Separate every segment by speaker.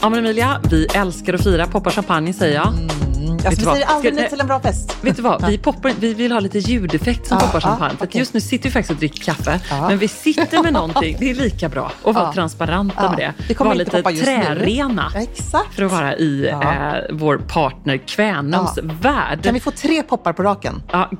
Speaker 1: Ja men Emilia, vi älskar att fira. Poppa champagne säger jag.
Speaker 2: Mm. Alltså, vi säger aldrig nej till en bra fest.
Speaker 1: Vet du vad, vi, poppar, vi vill ha lite ljudeffekt som
Speaker 2: Ja,
Speaker 1: poppar champagne. För att
Speaker 2: okej.
Speaker 1: just nu sitter vi faktiskt och dricker kaffe.
Speaker 2: Ja.
Speaker 1: Men vi sitter med någonting, det är lika bra att vara transparenta med det.
Speaker 2: Det kommer
Speaker 1: vara lite trärena.
Speaker 2: Ja, exakt.
Speaker 1: För att vara i eh, vår partner Kvänums värld.
Speaker 2: Kan vi få tre poppar på raken?
Speaker 1: Ja.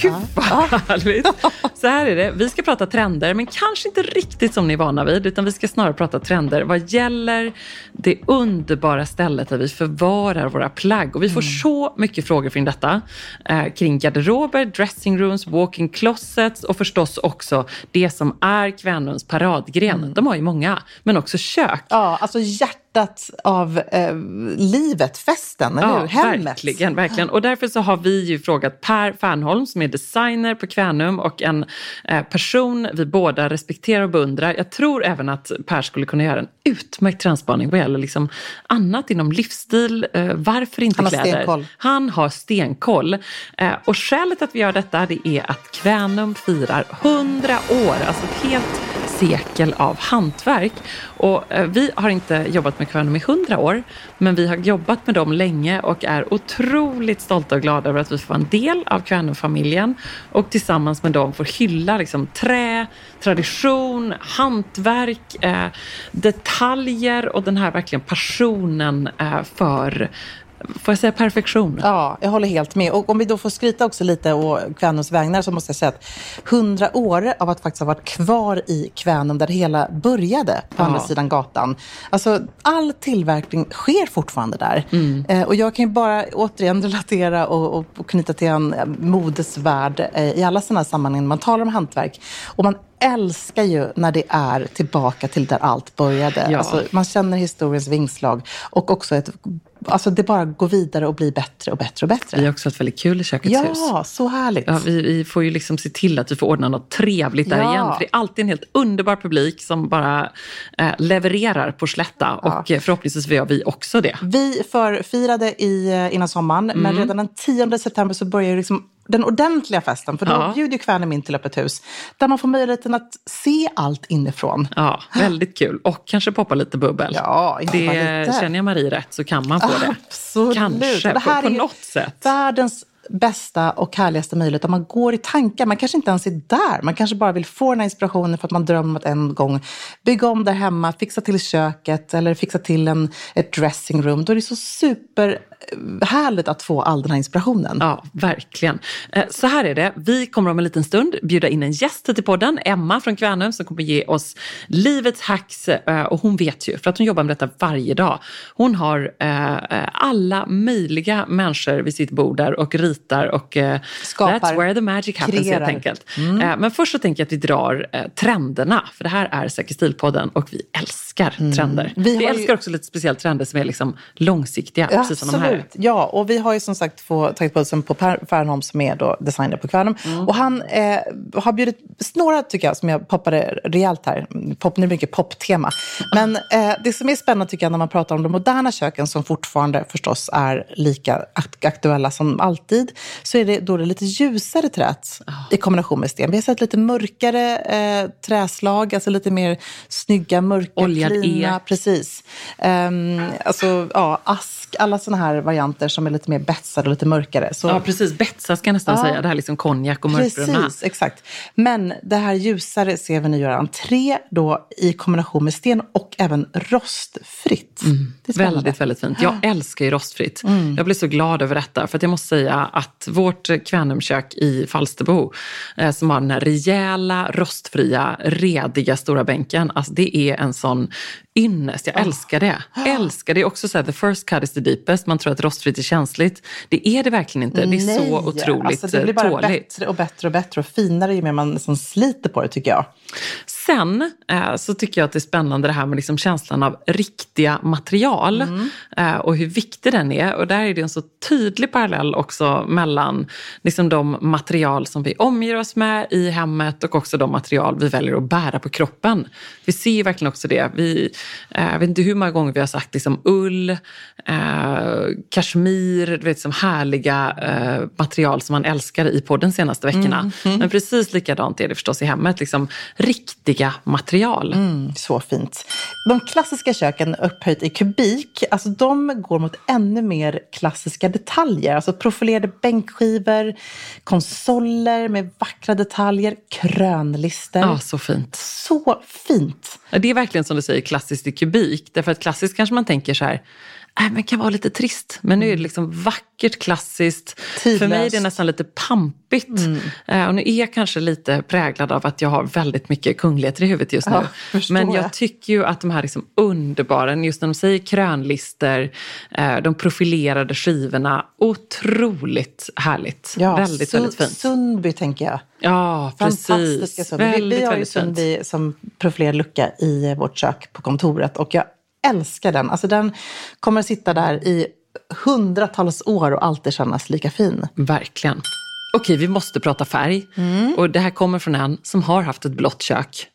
Speaker 1: Gud vad härligt. Så här är det, vi ska prata trender, men kanske inte riktigt som ni är vana vid, utan vi ska snarare prata trender vad gäller det underbara stället där vi förvarar våra plagg. Och vi får så mycket frågor kring detta. Eh, kring garderober, dressingrooms, walk-in closets och förstås också det som är Kvänums paradgren. De har ju många, men också kök.
Speaker 2: Ja, alltså hjärtat av eh, livet, festen, eller hur? Hemmet.
Speaker 1: Verkligen, verkligen. Och därför så har vi ju frågat Per Fernholm som är designer på Kvänum och en eh, person vi båda respekterar och beundrar. Jag tror även att Per skulle kunna göra en utmärkt trendspaning vad gäller liksom annat inom livsstil. Eh, varför inte
Speaker 2: Han
Speaker 1: kläder?
Speaker 2: stenkoll.
Speaker 1: Han har stenkoll. Eh, och skälet att vi gör detta det är att Kvänum firar 100 år, alltså ett helt sekel av hantverk. Och eh, vi har inte jobbat med Kvänum i 100 år, men vi har jobbat med dem länge och är otroligt stolta och glada över att vi får vara en del av Kvänum-familjen och tillsammans med dem får hylla liksom, trä, tradition, hantverk, eh, detaljer och den här verkligen passionen eh, för, får jag säga perfektion?
Speaker 2: Ja, jag håller helt med. Och om vi då får skryta också lite å Kvänums vägnar så måste jag säga att hundra år av att faktiskt ha varit kvar i Kvänum där det hela började på
Speaker 1: Ja.
Speaker 2: andra sidan gatan. Alltså all tillverkning sker fortfarande där. Eh, och jag kan ju bara återigen relatera och, och, och knyta till en modesvärld eh, i alla sådana här sammanhang man talar om hantverk. Och man älskar ju när det är tillbaka till där allt började.
Speaker 1: Ja.
Speaker 2: Alltså, man känner historiens vingslag och också ett Alltså det bara går vidare och blir bättre och bättre och bättre.
Speaker 1: Vi har också haft väldigt kul i Kökets hus.
Speaker 2: Ja, så härligt.
Speaker 1: Ja, vi, vi får ju liksom se till att vi får ordna något trevligt där
Speaker 2: Ja.
Speaker 1: igen. För det är alltid en helt underbar publik som bara eh, levererar på Slätta. Och eh, förhoppningsvis gör vi också det.
Speaker 2: Vi förfirade i, eh, innan sommaren, men
Speaker 1: Mm.
Speaker 2: redan den 10 september så börjar ju liksom den ordentliga festen. För då
Speaker 1: Ja.
Speaker 2: bjuder ju Kvänum in till öppet hus. Där man får möjligheten att se allt inifrån.
Speaker 1: Ja, väldigt kul. Och kanske poppa lite bubbel.
Speaker 2: Ja, inte
Speaker 1: det
Speaker 2: lite.
Speaker 1: känner jag Marie rätt så kan man få det.
Speaker 2: Absolut.
Speaker 1: Kanske,
Speaker 2: Det här
Speaker 1: på, på
Speaker 2: är
Speaker 1: något sätt.
Speaker 2: Världens bästa och härligaste möjlighet. Om man går i tankar, man kanske inte ens är där. Man kanske bara vill få den här inspirationen för att man drömmer om att en gång bygga om där hemma, fixa till köket eller fixa till en, ett dressingroom. Då är det så super härligt att få all den här inspirationen.
Speaker 1: Ja, verkligen. Eh, Så här är det. Vi kommer om en liten stund bjuda in en gäst till podden, Emma från Kvänum, som kommer ge oss livets hacks. eh, Och hon vet ju, för att hon jobbar med detta varje dag. Hon har eh, alla möjliga människor vid sitt bord där och ritar och
Speaker 2: Skapar.
Speaker 1: that's where the magic happens
Speaker 2: Kreerar.
Speaker 1: helt enkelt. Eh, Men först så tänker jag att vi drar trenderna, för det här är Säker stil-podden och vi älskar trender.
Speaker 2: Vi
Speaker 1: Vi,
Speaker 2: har ju-
Speaker 1: älskar också lite speciellt trender som är liksom långsiktiga, precis som de här.
Speaker 2: Absolut. Ja, och vi har ju som sagt få, tagit pulsen på Per Fernholm som är då designer på Kvänum.
Speaker 1: Mm.
Speaker 2: Och han eh, har bjudit några, tycker jag, som jag poppade rejält här. Pop, nu är det mycket poptema. Men eh, det som är spännande tycker jag när man pratar om de moderna köken som fortfarande förstås är lika ak- aktuella som alltid, så är det då det lite ljusare träet i kombination med sten. Vi har sett lite mörkare eh, träslag, alltså lite mer snygga, mörka,
Speaker 1: Oljad
Speaker 2: klina.
Speaker 1: ek.
Speaker 2: Precis. Um, alltså, ja, ask, alla sådana här varianter som är lite mer betsade och lite mörkare. Så,
Speaker 1: Ja, precis. Betsa ska jag nästan
Speaker 2: Ja.
Speaker 1: säga. Det här liksom konjak och mörkbruna.
Speaker 2: Precis, exakt. Men det här ljusare ser vi nu göra entré då i kombination med sten och även rostfritt. Det.
Speaker 1: Mm. Väldigt, väldigt fint. Jag älskar ju rostfritt. Jag blir så glad över detta. För att jag måste säga att vårt Kvänumkök i Falsterbo, eh, som har den här rejäla, rostfria, rediga stora bänken. Alltså det är en sån ynnest. Jag älskar det. Älskar det. är också så här, the first cut is the deepest. Man tror att rostfritt är känsligt. Det är det verkligen inte. Det är
Speaker 2: Nej,
Speaker 1: så otroligt
Speaker 2: alltså, det blir bara
Speaker 1: tåligt.
Speaker 2: bättre och bättre och bättre och finare ju mer man liksom sliter på det tycker jag.
Speaker 1: Sen eh, så tycker jag att det är spännande det här med liksom känslan av riktiga material eh, och hur viktig den är. Och där är det en så tydlig parallell också mellan liksom de material som vi omger oss med i hemmet och också de material vi väljer att bära på kroppen. Vi ser ju verkligen också det. Vi, eh, jag vet inte hur många gånger vi har sagt liksom ull, eh, kashmir, du vet, som härliga eh, material som man älskar i podden senaste veckorna. Mm, mm. Men precis likadant är det förstås i hemmet, liksom riktiga material.
Speaker 2: Mm, så fint. De klassiska köken upphöjt i kubik, alltså de går mot ännu mer klassiska detaljer. Alltså profilerade bänkskivor, konsoler med vackra detaljer, krönlister.
Speaker 1: Ja, så fint.
Speaker 2: Så fint.
Speaker 1: Det är verkligen som du säger klassiskt i kubik. Därför att klassiskt kanske man tänker så här, äh, men kan vara lite trist. Men nu är det liksom vackert, klassiskt. Tidlöst. För mig är det nästan lite pampigt. Mm. Uh, och nu är jag kanske lite präglad av att jag har väldigt mycket kungligheter i huvudet just nu. Ja, men jag, jag tycker ju att de här liksom underbara, just när de säger krönlister, uh, de profilerade skivorna, otroligt härligt. Ja, väldigt, väldigt fint.
Speaker 2: Sundby tänker jag.
Speaker 1: Ja, precis. Fantastiska
Speaker 2: Sundby. Väldigt, vi, vi har ju Sundby som profilerad lucka i vårt kök på kontoret och jag älskar den. Alltså den kommer att sitta där i hundratals år och alltid kännas lika fin.
Speaker 1: Verkligen. Okej, vi måste prata färg. Mm. Och det här kommer från en som har haft ett blått kök.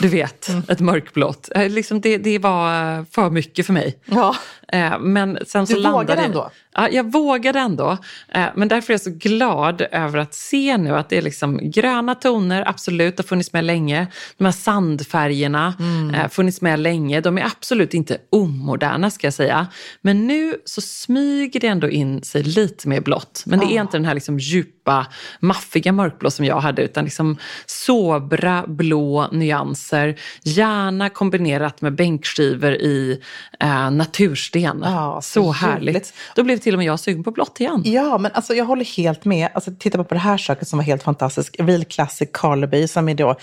Speaker 1: Du vet, mm. ett mörkblått. Eh, liksom det, det var för mycket för mig.
Speaker 2: Ja.
Speaker 1: Eh, men sen så
Speaker 2: du vågade ändå?
Speaker 1: Ja, jag vågade ändå. Eh, men därför är jag så glad över att se nu att det är liksom gröna toner, absolut, har funnits med länge. De här sandfärgerna mm. funnits med länge. De är absolut inte omoderna ska jag säga. Men nu så smyger det ändå in sig lite mer blått. Men det är inte den här liksom djupa, maffiga mörkblå som jag hade utan liksom sobra blå nyanser. Gärna kombinerat med bänkskivor i eh, natursten. Ja, så, så härligt. Då blev till och med jag sugen på blått igen.
Speaker 2: Ja, men alltså, jag håller helt med. Alltså, titta på det här köket som var helt fantastiskt. Real Classic Karleby som är då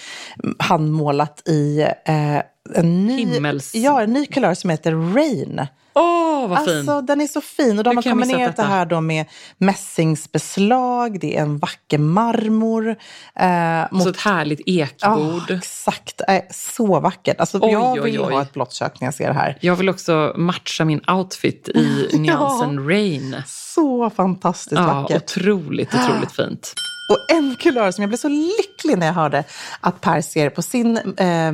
Speaker 2: handmålat i eh, en ny,
Speaker 1: Himmels...
Speaker 2: ja, en ny kulör som heter Rain.
Speaker 1: Åh, oh, vad fin!
Speaker 2: Alltså, den är så fin. Och de har kombinerat det här då med mässingsbeslag, det är en vacker marmor.
Speaker 1: Eh, mot... Så ett härligt ekbord.
Speaker 2: Oh, exakt, eh, så vackert. Alltså, oj, jag vill oj, oj. ha ett blått kök när jag ser det här.
Speaker 1: Jag vill också matcha min outfit i nyansen ja, Rain.
Speaker 2: Så fantastiskt ja, vackert.
Speaker 1: Otroligt, otroligt fint.
Speaker 2: Och en kulör som jag blev så lycklig när jag hörde att Per ser på sin, eh,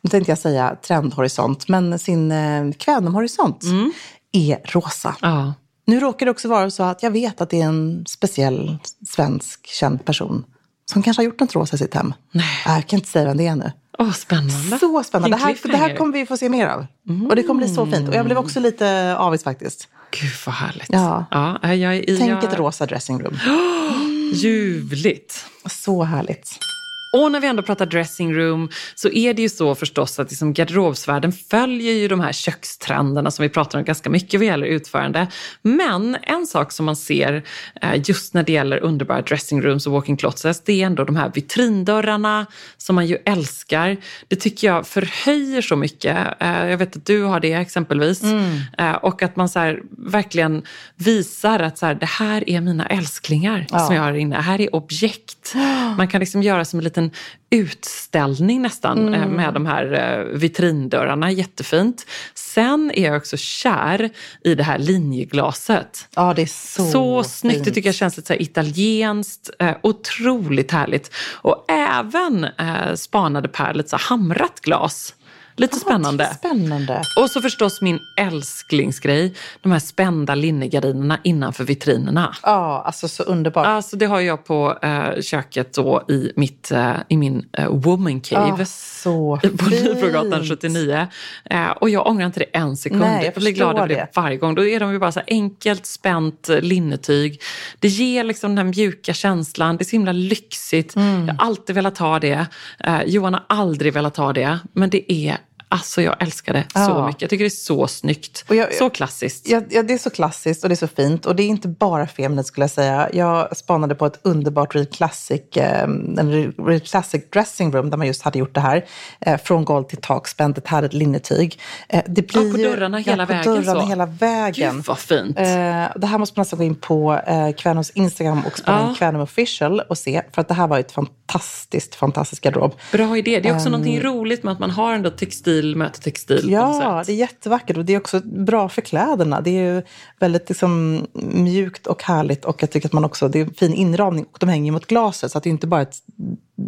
Speaker 2: nu tänkte jag säga trendhorisont, men sin eh, kvänomhorisont mm. är rosa.
Speaker 1: Ja.
Speaker 2: Nu råkar det också vara så att jag vet att det är en speciell svensk känd person som kanske har gjort något rosa i sitt hem.
Speaker 1: Nej.
Speaker 2: Jag kan inte säga vem det är nu.
Speaker 1: Oh, spännande.
Speaker 2: Så spännande. Det här, det här kommer vi få se mer av. Mm. Och det kommer bli så fint. Och jag blev också lite avis faktiskt.
Speaker 1: Gud vad härligt.
Speaker 2: Ja.
Speaker 1: Ja, jag, jag,
Speaker 2: Tänk ett rosa dressingrum.
Speaker 1: Ljuvligt.
Speaker 2: Så härligt.
Speaker 1: Och när vi ändå pratar dressingroom så är det ju så förstås att liksom garderobsvärlden följer ju de här kökstrenderna som vi pratar om ganska mycket vad gäller utförande. Men en sak som man ser eh, just när det gäller underbara dressingrooms och walking closets det är ändå de här vitrindörrarna som man ju älskar. Det tycker jag förhöjer så mycket. Eh, jag vet att du har det exempelvis. Mm. Eh, och att man så verkligen visar att så här, det här är mina älsklingar ja. som jag har inne. Det här är objekt. Man kan liksom göra som en liten liten utställning nästan eh, mm. med de här eh, vitrindörrarna. Jättefint. Sen är jag också kär i det här linjeglaset.
Speaker 2: Ja, det är så,
Speaker 1: så snyggt. Det tycker jag känns lite så italienskt. Eh, otroligt härligt. Och även eh, spanade Per lite så hamrat glas. Lite
Speaker 2: ah,
Speaker 1: spännande.
Speaker 2: spännande.
Speaker 1: Och så förstås min älsklingsgrej, de här spända linnegardinerna innanför vitrinerna.
Speaker 2: Ja, alltså så underbart.
Speaker 1: Alltså det har jag på eh, köket då i, mitt, eh, i min eh, woman cave.
Speaker 2: Ah, så
Speaker 1: på Nybrogatan 79. Eh, och jag ångrar inte det en sekund.
Speaker 2: Nej, jag,
Speaker 1: jag blir glad över det. det varje gång. Då är de ju bara så enkelt spänt eh, linnetyg. Det ger liksom den här mjuka känslan. Det är så himla lyxigt. Mm. Jag har alltid velat ha det. Eh, Johan har aldrig velat ha det. Men det är Alltså jag älskar det ja. så mycket. Jag tycker det är så snyggt. Jag, så klassiskt.
Speaker 2: Ja, ja, det är så klassiskt och det är så fint. Och det är inte bara feminint skulle jag säga. Jag spanade på ett underbart Real Classic, eh, en Real Classic dressing room där man just hade gjort det här. Eh, från golv till tak, spänt ett härligt linnetyg.
Speaker 1: Eh, det blir, ja, på dörrarna hela
Speaker 2: ja, på
Speaker 1: vägen.
Speaker 2: Dörrarna så. hela vägen.
Speaker 1: Gud vad fint. Eh,
Speaker 2: det här måste man nästan gå in på Kvänums Instagram och spela in Kvänum official och se. För att det här var ett fantastiskt, fantastiskt garderob.
Speaker 1: Bra idé. Det är också um, någonting roligt med att man har ändå textil textil möter textil
Speaker 2: Ja, det är jättevackert och det är också bra för kläderna. Det är ju väldigt liksom, mjukt och härligt och jag tycker att man också, det är en fin inramning och de hänger mot glaset så att det är inte bara ett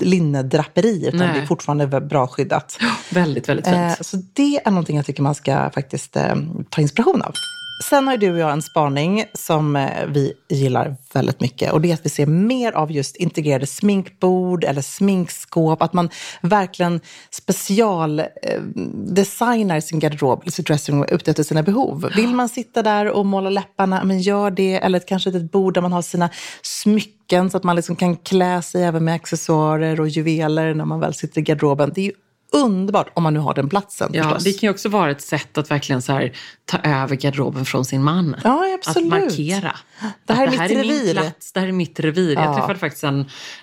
Speaker 2: linnedraperi utan
Speaker 1: Nej.
Speaker 2: det är fortfarande bra skyddat.
Speaker 1: Väldigt, väldigt fint.
Speaker 2: Eh, så det är någonting jag tycker man ska faktiskt eh, ta inspiration av. Sen har ju du och jag en spaning som eh, vi gillar väldigt mycket och det är att vi ser mer av just integrerade sminkbord eller sminkskåp, att man verkligen specialdesignar eh, sin garderob, sin sitt dressing room sina behov. Vill man sitta där och måla läpparna, men gör det. Eller kanske ett bord där man har sina smycken så att man liksom kan klä sig även med accessoarer och juveler när man väl sitter i garderoben. Det är ju underbart om man nu har den platsen
Speaker 1: Ja,
Speaker 2: förstås.
Speaker 1: det kan ju också vara ett sätt att verkligen så här, ta över garderoben från sin man.
Speaker 2: Ja, absolut.
Speaker 1: Att markera.
Speaker 2: Det här
Speaker 1: att
Speaker 2: är
Speaker 1: det här är min plats, det här är mitt revir. Jag
Speaker 2: Ja.
Speaker 1: träffade faktiskt en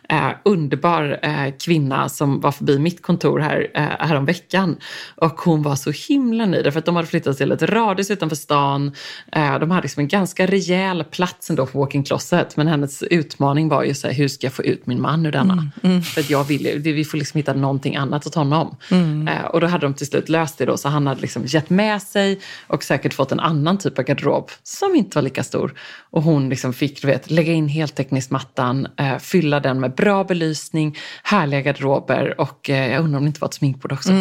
Speaker 1: eh, underbar eh, kvinna som var förbi mitt kontor här, eh, här veckan. Och hon var så himla nöjd för att de hade flyttat till ett radhus utanför stan. Eh, de hade liksom en ganska rejäl plats ändå för walk-in closet. Men hennes utmaning var ju så här, hur ska jag få ut min man ur denna?
Speaker 2: Mm,
Speaker 1: För att jag vill vi får liksom hitta någonting annat åt honom.
Speaker 2: Mm.
Speaker 1: Eh, och då hade de till slut löst det då, så han hade liksom gett med sig och säkert fått en annan typ av garderob som inte var lika stor. Och hon liksom fick du vet, lägga in heltäckningsmattan, eh, fylla den med bra belysning, härliga garderober och eh, jag undrar om det inte var ett sminkbord också.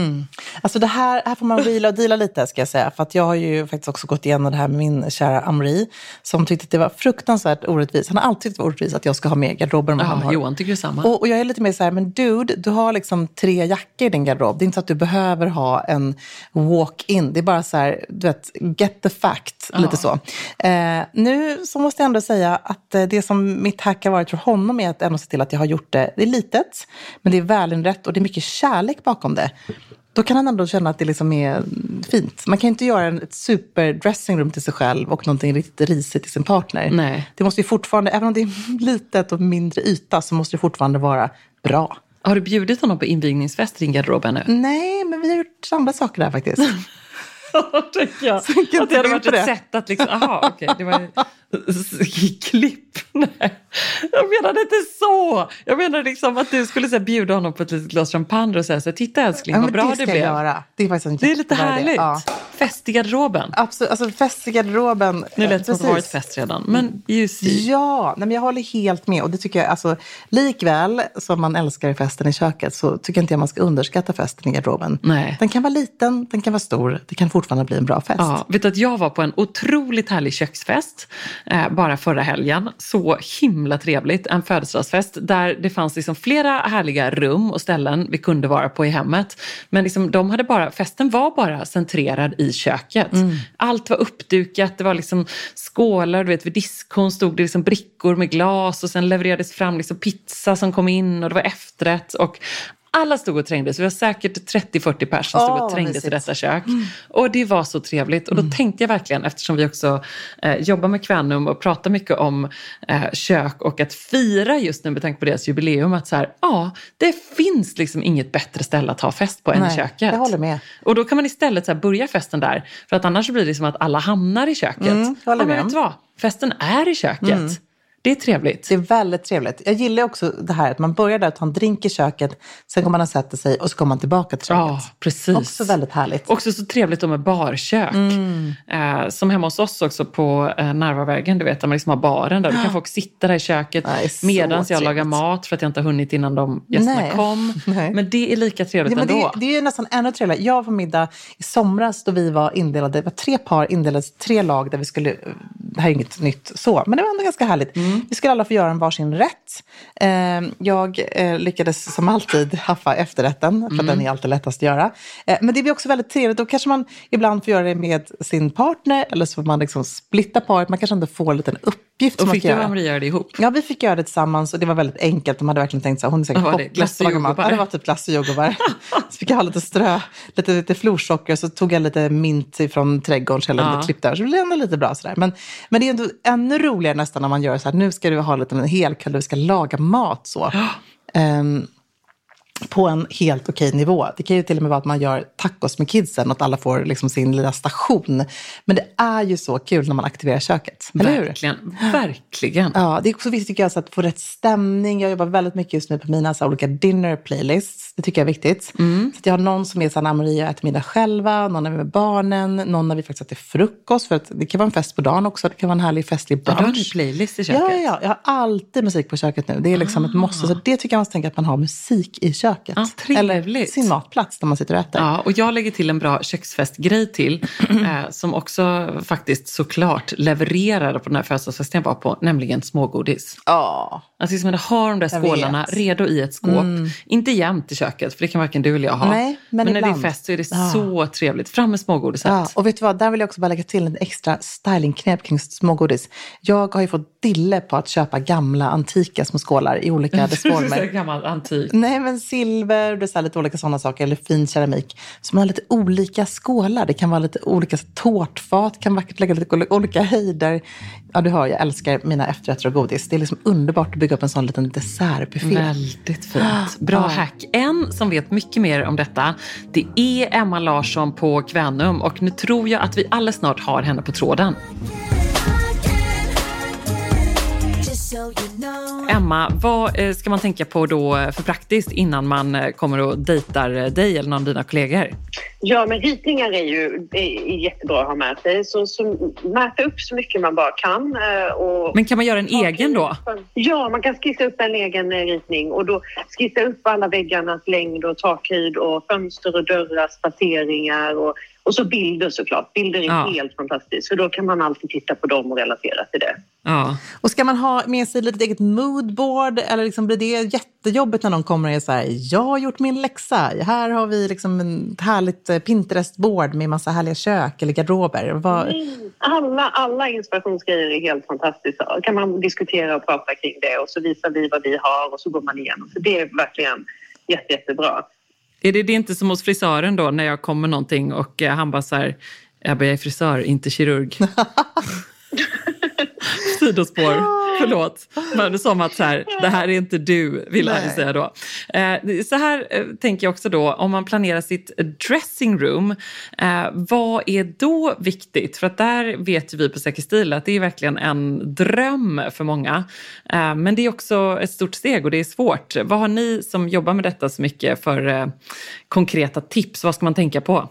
Speaker 2: Alltså det här, här får man vila och deala lite ska jag säga. För att jag har ju faktiskt också gått igenom det här med min kära Amri. Som tyckte att det var fruktansvärt orättvist. Han har alltid tyckt det var orättvist att jag ska ha mer garderober än vad han
Speaker 1: Ja,
Speaker 2: har.
Speaker 1: Johan tycker detsamma.
Speaker 2: Och, och jag är lite mer så här, men dude, du har liksom tre jackor i din garderob. Det är inte så att du behöver ha en walk-in. Det är bara så här, du vet, get the fact, lite så. Eh, nu så måste jag ändå säga att eh, det som mitt hack har varit för honom är att ändå se till att jag har gjort det. Det är litet, men det är välinrätt och det är mycket kärlek bakom det. Då kan han ändå känna att det liksom är fint. Man kan inte göra en, ett super dressing till sig själv och någonting riktigt risigt till sin partner.
Speaker 1: Nej.
Speaker 2: Det måste ju fortfarande, även om det är litet och mindre yta, så måste det fortfarande vara bra.
Speaker 1: Har du bjudit honom på invigningsfest i din garderob ännu?
Speaker 2: Nej, men vi har gjort andra saker där faktiskt.
Speaker 1: tänker jag. Att det hade varit ett sätt att liksom, aha, okej, det var klipp. Nej, jag menade inte så. Jag menade liksom att du skulle så här, bjuda honom på ett litet glas champagne och säga så här, titta älskling
Speaker 2: Ja,
Speaker 1: vad bra
Speaker 2: det ska
Speaker 1: det
Speaker 2: jag
Speaker 1: blev.
Speaker 2: göra. Det är faktiskt en
Speaker 1: Det är lite härligt.
Speaker 2: Ja.
Speaker 1: Fest i garderoben.
Speaker 2: Absolut, alltså fest i garderoben.
Speaker 1: Nu lät det som att det varit fest redan, men you see.
Speaker 2: Ja, nej, men jag håller helt med. Och det tycker jag, alltså, likväl som man älskar festen i köket så tycker inte jag man ska underskatta festen i garderoben.
Speaker 1: Nej.
Speaker 2: Den kan vara liten, den kan vara stor, det kan fortfarande bli en bra fest.
Speaker 1: Ja, vet att jag var på en otroligt härlig köksfest eh, bara förra helgen. Så himla trevligt. En födelsedagsfest där det fanns liksom flera härliga rum och ställen vi kunde vara på i hemmet. Men liksom, de hade bara, festen var bara centrerad i köket. Allt var uppdukat, det var liksom skålar, du vet vid diskhon stod det liksom brickor med glas och sen levererades fram liksom pizza som kom in och det var efterrätt. Och alla stod och trängdes. Vi var säkert 30-40 personer som stod och trängdes i detta kök. Och det var så trevligt. Och då tänkte jag verkligen, eftersom vi också eh, jobbar med Kvänum och pratar mycket om eh, kök och att fira just nu med tanke på deras jubileum, att så här, ja, det finns liksom inget bättre ställe att ha fest på än
Speaker 2: Nej,
Speaker 1: i köket.
Speaker 2: jag håller med.
Speaker 1: Och då kan man istället så här börja festen där, för att annars blir det som att alla hamnar i köket.
Speaker 2: Mm, håller
Speaker 1: ja, men
Speaker 2: med.
Speaker 1: vet du vad? Festen är i köket. Det är trevligt.
Speaker 2: Det är väldigt trevligt. Jag gillar också det här att man börjar där och tar en drink i köket, sen kommer man och sätter sig och så kommer man tillbaka till köket.
Speaker 1: Ja, precis.
Speaker 2: Också väldigt härligt.
Speaker 1: Också så trevligt med barkök. Eh, som hemma hos oss också på eh, Narvavägen, du vet, där man liksom har baren där. Då kan folk sitta där i köket medan jag lagar mat för att jag inte har hunnit innan de gästerna
Speaker 2: Nej.
Speaker 1: kom.
Speaker 2: Nej.
Speaker 1: Men det är lika trevligt
Speaker 2: Ja,
Speaker 1: ändå.
Speaker 2: det, det är nästan ännu trevligare. Jag var på middag i somras då vi var indelade, det var tre par indelade i tre lag där vi skulle, det här är inget nytt så, men det var ändå ganska härligt. Vi skulle alla få göra en varsin rätt. Eh, jag eh, lyckades som alltid haffa efterrätten, för den är alltid lättast att göra. Eh, men det blir också väldigt trevligt, då kanske man ibland får göra det med sin partner, eller så får man liksom splitta paret, man kanske ändå får en liten uppgift
Speaker 1: och fick du och. Marie göra det ihop?
Speaker 2: Ja, vi fick göra det tillsammans och det var väldigt enkelt. De hade verkligen tänkt så här, hon är säkert
Speaker 1: det?
Speaker 2: hopplös
Speaker 1: Glass och jordgubbar?
Speaker 2: Ja, det var typ glass och jordgubbar. så fick jag ha lite strö, lite, lite florsocker, så tog jag lite mint från trädgården, så jag
Speaker 1: Ja.
Speaker 2: lite klippt där. Så det blev ändå lite bra sådär. Men, men det är ändå ännu roligare nästan när man gör så här, nu ska du ha lite en hel kväll, du ska laga mat så. Ehm, på en helt okej nivå. Det kan ju till och med vara att man gör tacos med kidsen och att alla får liksom sin lilla station. Men det är ju så kul när man aktiverar köket. Eller?
Speaker 1: Verkligen, verkligen.
Speaker 2: Ja, det är också viktigt tycker jag, att få rätt stämning. Jag jobbar väldigt mycket just nu på mina så olika dinner playlists. Det tycker jag är viktigt.
Speaker 1: Mm.
Speaker 2: Så jag har någon som är så här, när Maria äter middag själva, någon när vi är med barnen, någon när vi faktiskt äter frukost. För att det kan vara en fest på dagen också. Det kan vara en härlig festlig
Speaker 1: Ja, du har en
Speaker 2: brunch.
Speaker 1: playlist i köket.
Speaker 2: Ja, ja, ja, jag har alltid musik på köket nu. Det är liksom ett måste. Så det tycker jag man ska tänka att man har musik i köket.
Speaker 1: Ja, trevligt.
Speaker 2: Eller sin matplats där man sitter och äter.
Speaker 1: Ja, och jag lägger till en bra köksfestgrej till, eh, som också faktiskt såklart levererade på den här födelsedagsfesten jag var på, nämligen smågodis.
Speaker 2: Ja.
Speaker 1: Alltså liksom att ha de där skålarna.
Speaker 2: Mm.
Speaker 1: redo i ett skåp. Inte jämt i köket, för det kan varken du eller jag ha.
Speaker 2: Nej, men
Speaker 1: när det är fest så är det
Speaker 2: Ja.
Speaker 1: så trevligt. Fram med smågodiset.
Speaker 2: Ja, och vet du vad, där vill jag också bara lägga till en extra stylingknep kring smågodis. Jag har ju fått dille på att köpa gamla antika små skålar i olika dess former.
Speaker 1: gammal antik.
Speaker 2: Nej, men silver, det är lite olika sådana saker, eller fin keramik. Så man har lite olika skålar. Det kan vara lite olika tårtfat, kan vackert lägga lite olika höjder. Ja, du hör, jag älskar mina efterrätter och godis. Det är liksom underbart att bygga upp en sån liten dessertbuffé.
Speaker 1: Väldigt fint. Bra hack. En som vet mycket mer om detta, det är Emma Larsson på Kvänum. Och nu tror jag att vi alldeles snart har henne på tråden. Emma, vad eh, ska man tänka på då eh, för praktiskt innan man eh, kommer och dejtar dig eller någon av dina kollegor?
Speaker 3: Ja, men ritningar är ju är jättebra att ha med sig. Så, så mäta upp så mycket man bara kan. Och
Speaker 1: Men kan man göra en egen då?
Speaker 3: Ja, man kan skissa upp en egen ritning och då skissa upp alla väggarnas längd och takhöjd och fönster och dörrar, spaceringar och, och så bilder såklart. Bilder är
Speaker 1: Ja.
Speaker 3: helt fantastiskt för då kan man alltid titta på dem och relatera till det.
Speaker 1: Ja.
Speaker 2: Och ska man ha med sig lite eget moodboard eller liksom blir det jättejobbigt när någon kommer och är så här, jag har gjort min läxa, här har vi liksom ett härligt eh, Pinterest-board med massa härliga kök eller garderober. Vad...
Speaker 3: Alla, alla inspirationsgrejer är helt fantastiska. Då kan man diskutera och prata kring det och så visar vi vad vi har och så går man igenom. Så det är verkligen jätte, jättebra.
Speaker 1: Är det, det är inte som hos frisören då när jag kommer någonting och eh, han bara så här, jag är frisör, inte kirurg. Sidospår, förlåt. Men som att så här, det här är inte du, vill
Speaker 2: Nej.
Speaker 1: säga då. Eh, så här eh, tänker jag också då, om man planerar sitt dressing room, eh, vad är då viktigt? För att där vet vi på Säker stil att det är verkligen en dröm för många. Eh, men det är också ett stort steg och det är svårt. Vad har ni som jobbar med detta så mycket för konkreta tips? Vad ska man tänka på?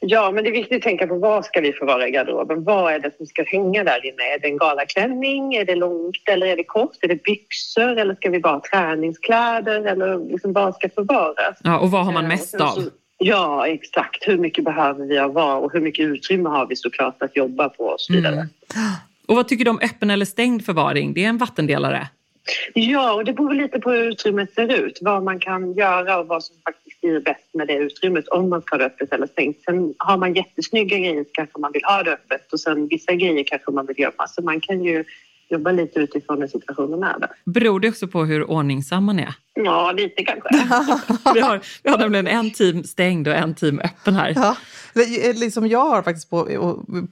Speaker 3: Ja, men det är viktigt att tänka på vad ska vi få vara i garderoben? Vad är det som ska hänga där inne? Är det en galaklänning? Är det långt eller är det kort? Är det byxor eller ska vi bara ha träningskläder? Eller liksom vad ska förvaras?
Speaker 1: Ja, och vad har man
Speaker 3: Eh,
Speaker 1: mest av?
Speaker 3: Ja, exakt. Hur mycket behöver vi av vad och hur mycket utrymme har vi såklart att jobba på och så vidare.
Speaker 1: Mm. Och vad tycker du om öppen eller stängd förvaring? Det är en vattendelare.
Speaker 3: Ja, och det beror lite på hur utrymmet ser ut. Vad man kan göra och vad som faktiskt blir bäst med det utrymmet om man ska ha det öppet eller stängt. Sen har man jättesnygga grejer så kanske man vill ha det öppet och sen vissa grejer kanske man vill gömma. Så man kan ju jobba lite utifrån hur situationen är där.
Speaker 1: Beror det också på hur ordningsam man är?
Speaker 3: Ja, lite kanske.
Speaker 1: Vi har, vi har nämligen en team stängd och en team öppen här.
Speaker 2: Ja, är liksom jag har faktiskt på,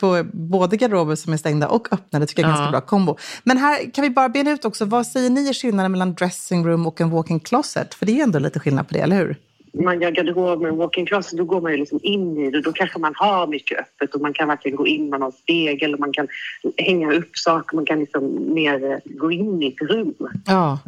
Speaker 2: på både garderober som är stängda och öppna. Det tycker jag är en
Speaker 1: Ja.
Speaker 2: ganska bra kombo. Men här kan vi bara bena ut också, vad säger ni är skillnaden mellan dressing room och en walk-in closet? För det är ju ändå lite skillnad på det, eller hur?
Speaker 3: Man gör garderob med en walk-in closet då går man ju liksom in i det. Då kanske man har mycket öppet och man kan verkligen gå in, med någon spegel och man kan hänga upp saker. Man kan liksom mer gå in i ett rum.
Speaker 2: Ja.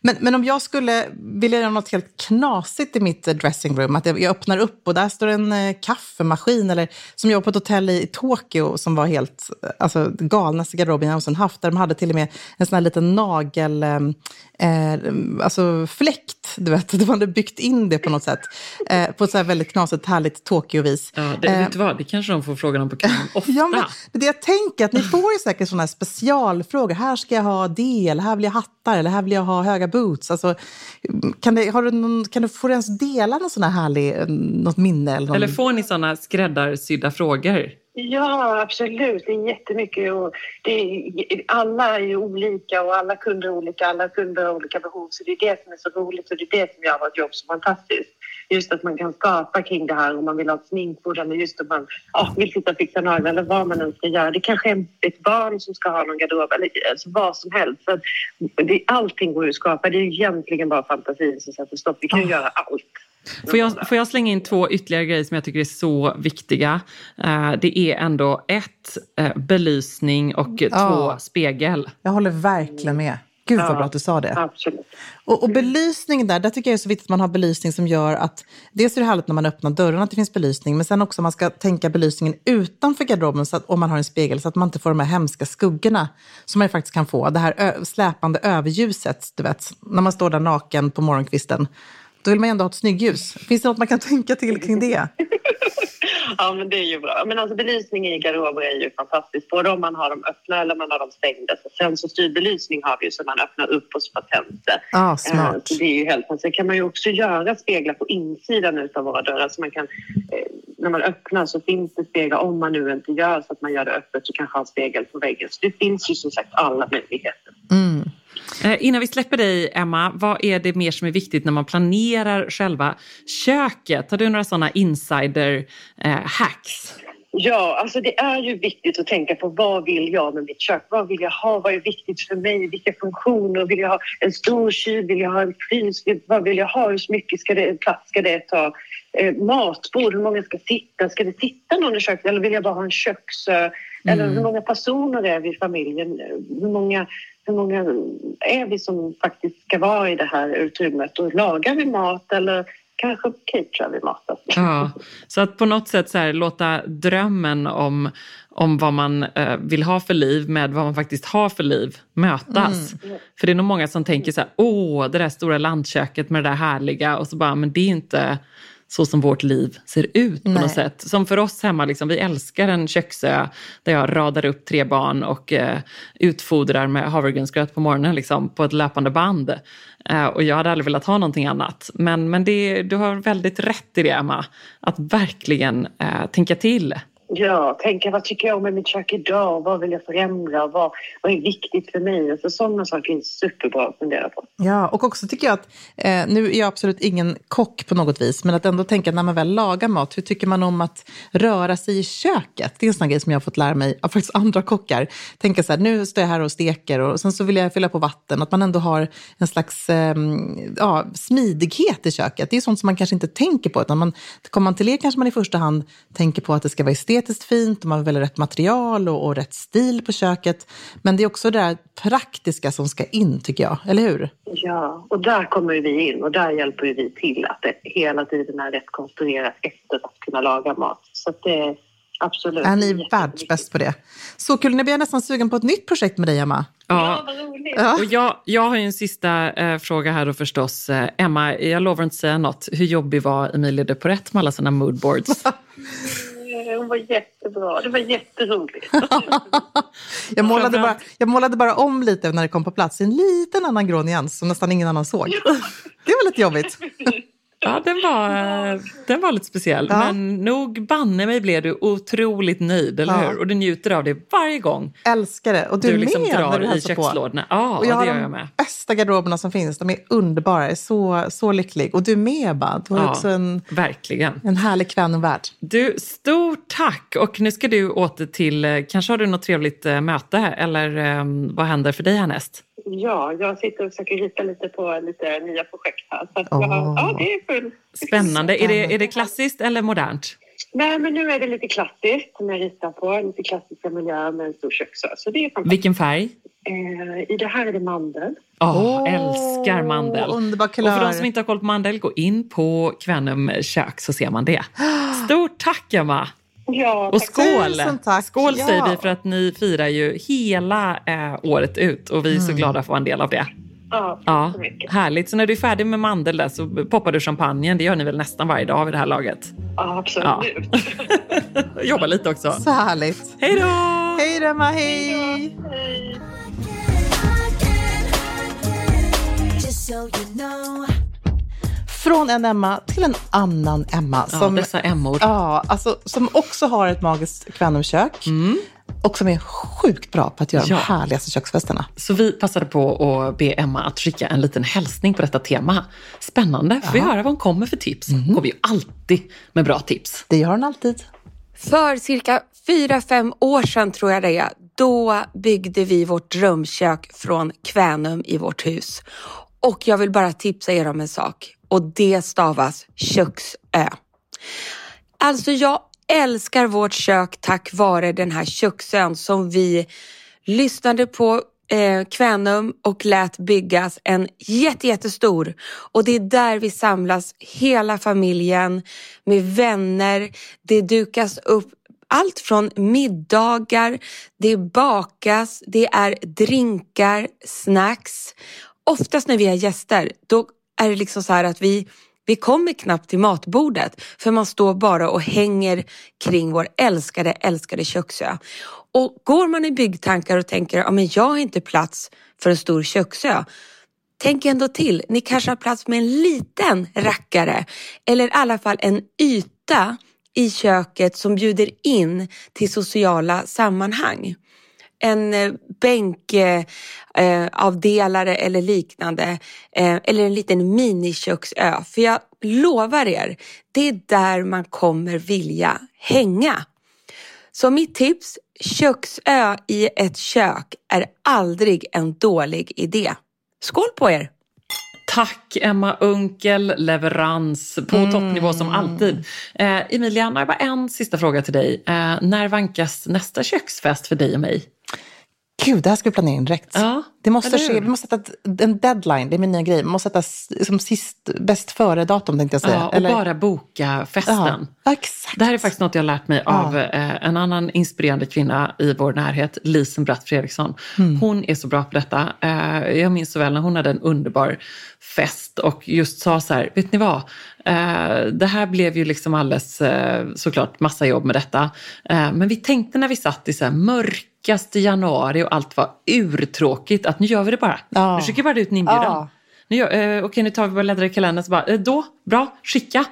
Speaker 2: Men, men om jag skulle vilja göra något helt knasigt i mitt eh, dressing room, att jag jag öppnar upp och där står en eh, kaffemaskin, eller som jag var på ett hotell i Tokyo som var helt, eh, alltså galnaste garderoben jag någonsin haft, där de hade till och med en sån här liten nagel, eh, alltså fläkt, du vet, de hade byggt in det på något sätt, eh, på ett så här väldigt knasigt, härligt Tokyo-vis.
Speaker 1: Ja, det, vet du vad, det kanske de får frågan om på kvällen ofta.
Speaker 2: Ja, men det jag tänker, att ni får ju säkert sådana här specialfrågor. Här ska jag ha det, eller här vill jag hattar, eller här vill jag ha höga boots. Alltså, kan, det, har du någon, kan du få ens dela någon sån här härlig, eh, något minne? Eller, någon...
Speaker 1: Eller får ni sådana skräddarsydda frågor?
Speaker 3: Ja, absolut. Det är jättemycket. Och det är, alla är ju olika och alla kunder är olika. Alla kunder har olika behov. Så det är det som är så roligt och det är det som gör vårt jobb så fantastiskt. Just att man kan skapa kring det här om man vill ha ett sminkbord eller just om man ja, vill sitta och fixa naglar eller vad man än ska göra. Det kanske är ett barn som ska ha någon garderob eller alltså vad som helst. Så det, allting går ju att skapa. Det är egentligen bara fantasin som sätter stopp. Vi kan ju göra allt.
Speaker 1: Får jag, får jag slänga in två ytterligare grejer som jag tycker är så viktiga? Eh, det är ändå ett, eh, belysning och
Speaker 2: Ja.
Speaker 1: två, spegel.
Speaker 2: Jag håller verkligen med. Gud vad
Speaker 3: Ja.
Speaker 2: bra att du sa det.
Speaker 3: Absolut.
Speaker 2: Och, och belysning där, där tycker jag är så viktigt att man har belysning som gör att... Dels är det härligt när man öppnar dörren att det finns belysning, men sen också man ska tänka belysningen utanför garderoben så att, om man har en spegel så att man inte får de här hemska skuggorna som man ju faktiskt kan få. Det här ö, släpande överljuset, du vet, när man står där naken på morgonkvisten. Då vill man ju ändå ha ett snyggljus. Finns det något man kan tänka till kring det?
Speaker 3: Ja, men det är ju bra. Men alltså belysning i garderober är ju fantastiskt. Både om man har dem öppna eller man har dem stängda. Så sensorstyrd belysning har vi ju så man öppnar upp och bara tänds det.
Speaker 2: Ja,
Speaker 3: Eh,
Speaker 2: smart.
Speaker 3: Så det är ju helt Sen kan man ju också göra speglar på insidan av våra dörrar. Så man kan, eh, när man öppnar så finns det speglar om man nu inte gör så att man gör det öppet så kanske ha en spegel på väggen. Så det finns ju som sagt alla möjligheter.
Speaker 1: Eh, innan vi släpper dig, Emma, vad är det mer som är viktigt när man planerar själva köket? Har du några sådana insider-hacks?
Speaker 3: Ja, alltså det är ju viktigt att tänka på vad vill jag med mitt kök? Vad vill jag ha? Vad är viktigt för mig? Vilka funktioner? Vill jag ha en stor kyl? Vill jag ha en frys? Vad vill jag ha? Hur mycket ska det, plats ska det ta? Eh, matbord, hur många ska sitta? Ska det sitta någon i köket eller vill jag bara ha en köksö? Eller hur många personer är vi i familjen? Hur många, hur många är vi som faktiskt ska vara i det här utrymmet? Och lagar vi mat eller kanske caterar vi mat?
Speaker 1: Ja, så att på något sätt så här, låta drömmen om, om vad man eh, vill ha för liv med vad man faktiskt har för liv mötas. För det är nog många som tänker så här, åh, det där stora landköket med det där härliga och så bara, men det är inte så som vårt liv ser ut på
Speaker 2: Nej.
Speaker 1: något sätt. Som för oss hemma, liksom, vi älskar en köksö där jag radar upp tre barn och eh, utfodrar med havregrynsgröt på morgonen liksom, på ett löpande band. Eh, och jag hade aldrig velat ha någonting annat. Men, men det, du har väldigt rätt i det, Emma. Att verkligen eh, tänka till.
Speaker 3: Ja, tänka vad tycker jag om i mitt kök idag? Vad vill jag förändra? Vad, vad är viktigt för mig? Alltså, sådana saker är superbra att fundera på.
Speaker 2: Ja, och också tycker jag att, eh, nu är jag absolut ingen kock på något vis, men att ändå tänka när man väl lagar mat, hur tycker man om att röra sig i köket? Det är en sån grej som jag har fått lära mig av faktiskt andra kockar. Tänka så här, nu står jag här och steker och sen så vill jag fylla på vatten. Att man ändå har en slags eh, ja, smidighet i köket. Det är sånt som man kanske inte tänker på. Utan man, kommer man till er kanske man i första hand tänker på att det ska vara estetiskt fint och man väljer rätt material och, och rätt stil på köket. Men det är också det där praktiska som ska in, tycker jag. Eller hur?
Speaker 3: Ja, och där kommer vi in och där hjälper vi till att det hela tiden är rätt konstruerat efter att kunna laga mat. Så att det är absolut...
Speaker 2: Är ni världsbäst på det? Så kul, nu blir jag nästan sugen på ett nytt projekt med dig, Emma.
Speaker 3: Ja, vad roligt.
Speaker 2: Ja.
Speaker 1: Och jag, jag har ju en sista eh, fråga här då förstås. Eh, Emma, jag lovar inte säga något. Hur jobbig var Emilie de Porrett med alla sina moodboards?
Speaker 3: Eh, Hon var jättebra. Det var jätteroligt.
Speaker 2: Jag målade, bara, jag målade bara om lite när det kom på plats, en liten annan grå nyans som nästan ingen annan såg. Det var lite jobbigt.
Speaker 1: Ja, den var, den var lite speciell.
Speaker 2: Ja.
Speaker 1: Men nog banne mig blev du otroligt nöjd, eller
Speaker 2: Ja.
Speaker 1: hur? Och du njuter av det varje gång
Speaker 2: Älskar det. Och du,
Speaker 1: du liksom
Speaker 2: med när
Speaker 1: drar
Speaker 2: du
Speaker 1: i
Speaker 2: hälsar på.
Speaker 1: kökslådorna. Ja,
Speaker 2: Och jag
Speaker 1: det
Speaker 2: har
Speaker 1: gör
Speaker 2: de
Speaker 1: jag med.
Speaker 2: bästa garderoberna som finns. De är underbara. Jag är så, så lycklig. Och du med, Ebba. Du har
Speaker 1: Ja,
Speaker 2: också en,
Speaker 1: verkligen.
Speaker 2: en härlig kvännvärld.
Speaker 1: Du, stort tack! Och nu ska du åter till, eh, kanske har du något trevligt eh, möte, eller eh, vad händer för dig härnäst?
Speaker 3: Ja, jag sitter och försöker rita lite på lite nya projekt här. Så att jag,
Speaker 2: Åh.
Speaker 3: ja, det är full.
Speaker 1: Spännande. Är det, är det klassiskt eller modernt?
Speaker 3: Nej, men nu är det lite klassiskt som jag ritar på. Lite klassiska miljöer med en stor köksö. Så det är.
Speaker 1: Vilken färg?
Speaker 3: Eh, I det här är det mandel.
Speaker 1: Åh, älskar mandel.
Speaker 2: Underbar
Speaker 1: Och för de
Speaker 2: kulör.
Speaker 1: som inte har koll på mandel, gå in på Kvänum kök så ser man det. Stort tack Emma!
Speaker 3: Ja,
Speaker 1: Och
Speaker 3: tack.
Speaker 1: skål! Skål
Speaker 2: Ja.
Speaker 1: säger vi för att ni firar ju hela eh, året ut och vi är så glada för att vara en del av det.
Speaker 3: Ja,
Speaker 1: Ja,
Speaker 3: så mycket.
Speaker 1: härligt. Så när du är färdig med mandel där så poppar du champagnen. Det gör ni väl nästan varje dag vid det här laget?
Speaker 3: Ja, absolut.
Speaker 1: Jobba lite också.
Speaker 2: Så härligt.
Speaker 1: Hej då!
Speaker 2: Hej då, Emma. Hej!
Speaker 3: Hej.
Speaker 2: Från en Emma till en annan Emma.
Speaker 1: Ja,
Speaker 2: Som,
Speaker 1: dessa Emmor.
Speaker 2: ja, alltså, som också har ett magiskt Kvänumkök. Och som är sjukt bra på att göra
Speaker 1: Mm. Ja.
Speaker 2: de härligaste köksfesterna.
Speaker 1: Så vi passade på att be Emma att skicka en liten hälsning på detta tema. Spännande, får vi höra vad hon kommer för tips. Hon kommer ju alltid med bra tips.
Speaker 2: Det gör hon alltid.
Speaker 4: För cirka fyra fem år sedan tror jag det är, då byggde vi vårt drömkök från Kvänum i vårt hus. Och jag vill bara tipsa er om en sak och det stavas köksö. Alltså jag älskar vårt kök tack vare den här köksön som vi lyssnade på eh, Kvänum och lät byggas en jätte, jättestor. Och det är där vi samlas hela familjen med vänner. Det dukas upp allt från middagar, det bakas, det är drinkar, snacks. Oftast när vi har gäster, då är det liksom så här att vi vi kommer knappt till matbordet för man står bara och hänger kring vår älskade, älskade köksö. Och går man i byggtankar och tänker att ja, men jag har inte plats för en stor köksö. Tänk ändå till, ni kanske har plats med en liten rackare eller i alla fall en yta i köket som bjuder in till sociala sammanhang en eh, bänkavdelare eh, avdelare eller liknande eh, eller en liten miniköksö. För jag lovar er, det är där man kommer vilja hänga. Så mitt tips, köksö i ett kök är aldrig en dålig idé. Skål på er!
Speaker 1: Tack Emma Unkel, leverans på toppnivå som alltid. Eh, Emilia, nu har jag bara en sista fråga till dig. Eh, när vankas nästa köksfest för dig och mig?
Speaker 2: Gud, det här ska vi planera in direkt.
Speaker 1: Ja,
Speaker 2: det måste ske, vi måste sätta en deadline, det är min nya grej. Man måste sätta som sist, bäst före-datum tänkte jag säga.
Speaker 1: Ja, och
Speaker 2: Eller-
Speaker 1: bara boka festen.
Speaker 2: Ja, exakt.
Speaker 1: Det här är faktiskt något jag har lärt mig av eh, en annan inspirerande kvinna i vår närhet, Lisen Bratt Fredriksson. Hon är så bra på detta. Eh, jag minns så väl när hon hade en underbar fest och just sa så här, vet ni vad? Eh, det här blev ju liksom alldeles, eh, såklart massa jobb med detta. Eh, men vi tänkte när vi satt i så här mörkaste januari och allt var urtråkigt att nu gör vi det bara.
Speaker 2: Ja.
Speaker 1: Nu skickar vi bara ut en inbjudan.
Speaker 2: Ja.
Speaker 1: Nu gör, eh, okej, nu tar vi bara bläddrar i kalendern så bara, eh, då, bra, skicka.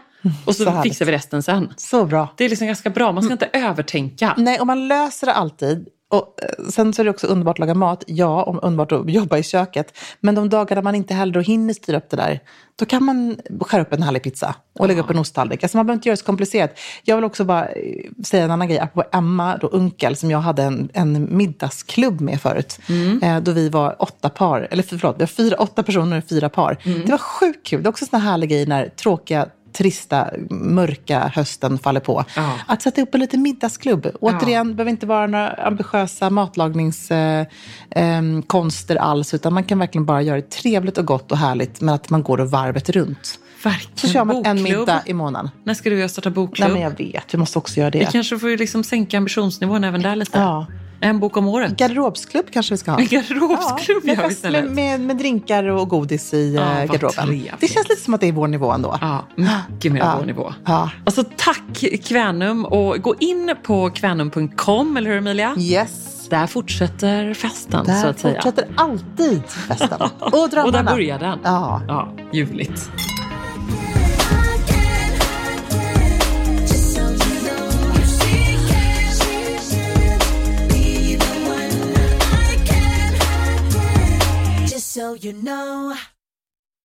Speaker 1: Och så,
Speaker 2: Så
Speaker 1: fixar vi resten sen.
Speaker 2: Så bra.
Speaker 1: Det är liksom ganska bra, man ska inte övertänka.
Speaker 2: Nej, och man löser det alltid. Och eh, sen så är det också underbart att laga mat. Ja, om underbart att jobba i köket. Men de dagarna man inte heller hinner styra upp det där, då kan man skära upp en härlig pizza och lägga upp en osttallrik. Alltså man behöver inte göra det så komplicerat. Jag vill också bara eh, säga en annan grej, apropå Emma, då Unkel, som jag hade en, en middagsklubb med förut. Eh, då vi var åtta par, eller förlåt, vi var fyra, åtta personer och fyra par. Det var sjukt kul. Det är också en sån här härlig grej när tråkiga trista, mörka hösten faller på.
Speaker 1: Ja.
Speaker 2: Att sätta upp en liten middagsklubb. Återigen, det behöver inte vara några ambitiösa matlagningskonster eh, konster alls, utan man kan verkligen bara göra det trevligt och gott och härligt, men att man går och varvet runt.
Speaker 1: Verkligen.
Speaker 2: Så kör man en
Speaker 1: Bokklubb.
Speaker 2: middag i månaden.
Speaker 1: När ska du och jag starta
Speaker 2: Nej,
Speaker 1: bokklubb?
Speaker 2: men jag vet, vi måste också göra
Speaker 1: Vi
Speaker 2: det.
Speaker 1: kanske får liksom sänka ambitionsnivån även där lite.
Speaker 2: Ja.
Speaker 1: En bok om året.
Speaker 2: Garderobsklubb kanske vi ska ha.
Speaker 1: En garderobsklubb
Speaker 2: med,
Speaker 1: vi
Speaker 2: fest,
Speaker 1: istället.
Speaker 2: med, med, med drinkar och godis i
Speaker 1: Ja,
Speaker 2: eh, garderoben.
Speaker 1: trevligt.
Speaker 2: Det känns lite som att det är vår nivå ändå.
Speaker 1: Ja, mycket mer
Speaker 2: Ja.
Speaker 1: vår nivå.
Speaker 2: Ja.
Speaker 1: Alltså tack Kvänum och gå in på kvänum.com, eller hur Emilia?
Speaker 2: Yes.
Speaker 1: Där fortsätter festen så
Speaker 2: Där
Speaker 1: att säga.
Speaker 2: fortsätter alltid festen. Och drömmarna.
Speaker 1: Och där börjar den.
Speaker 2: Ja.
Speaker 1: Ja, ljuvligt.
Speaker 5: So you know.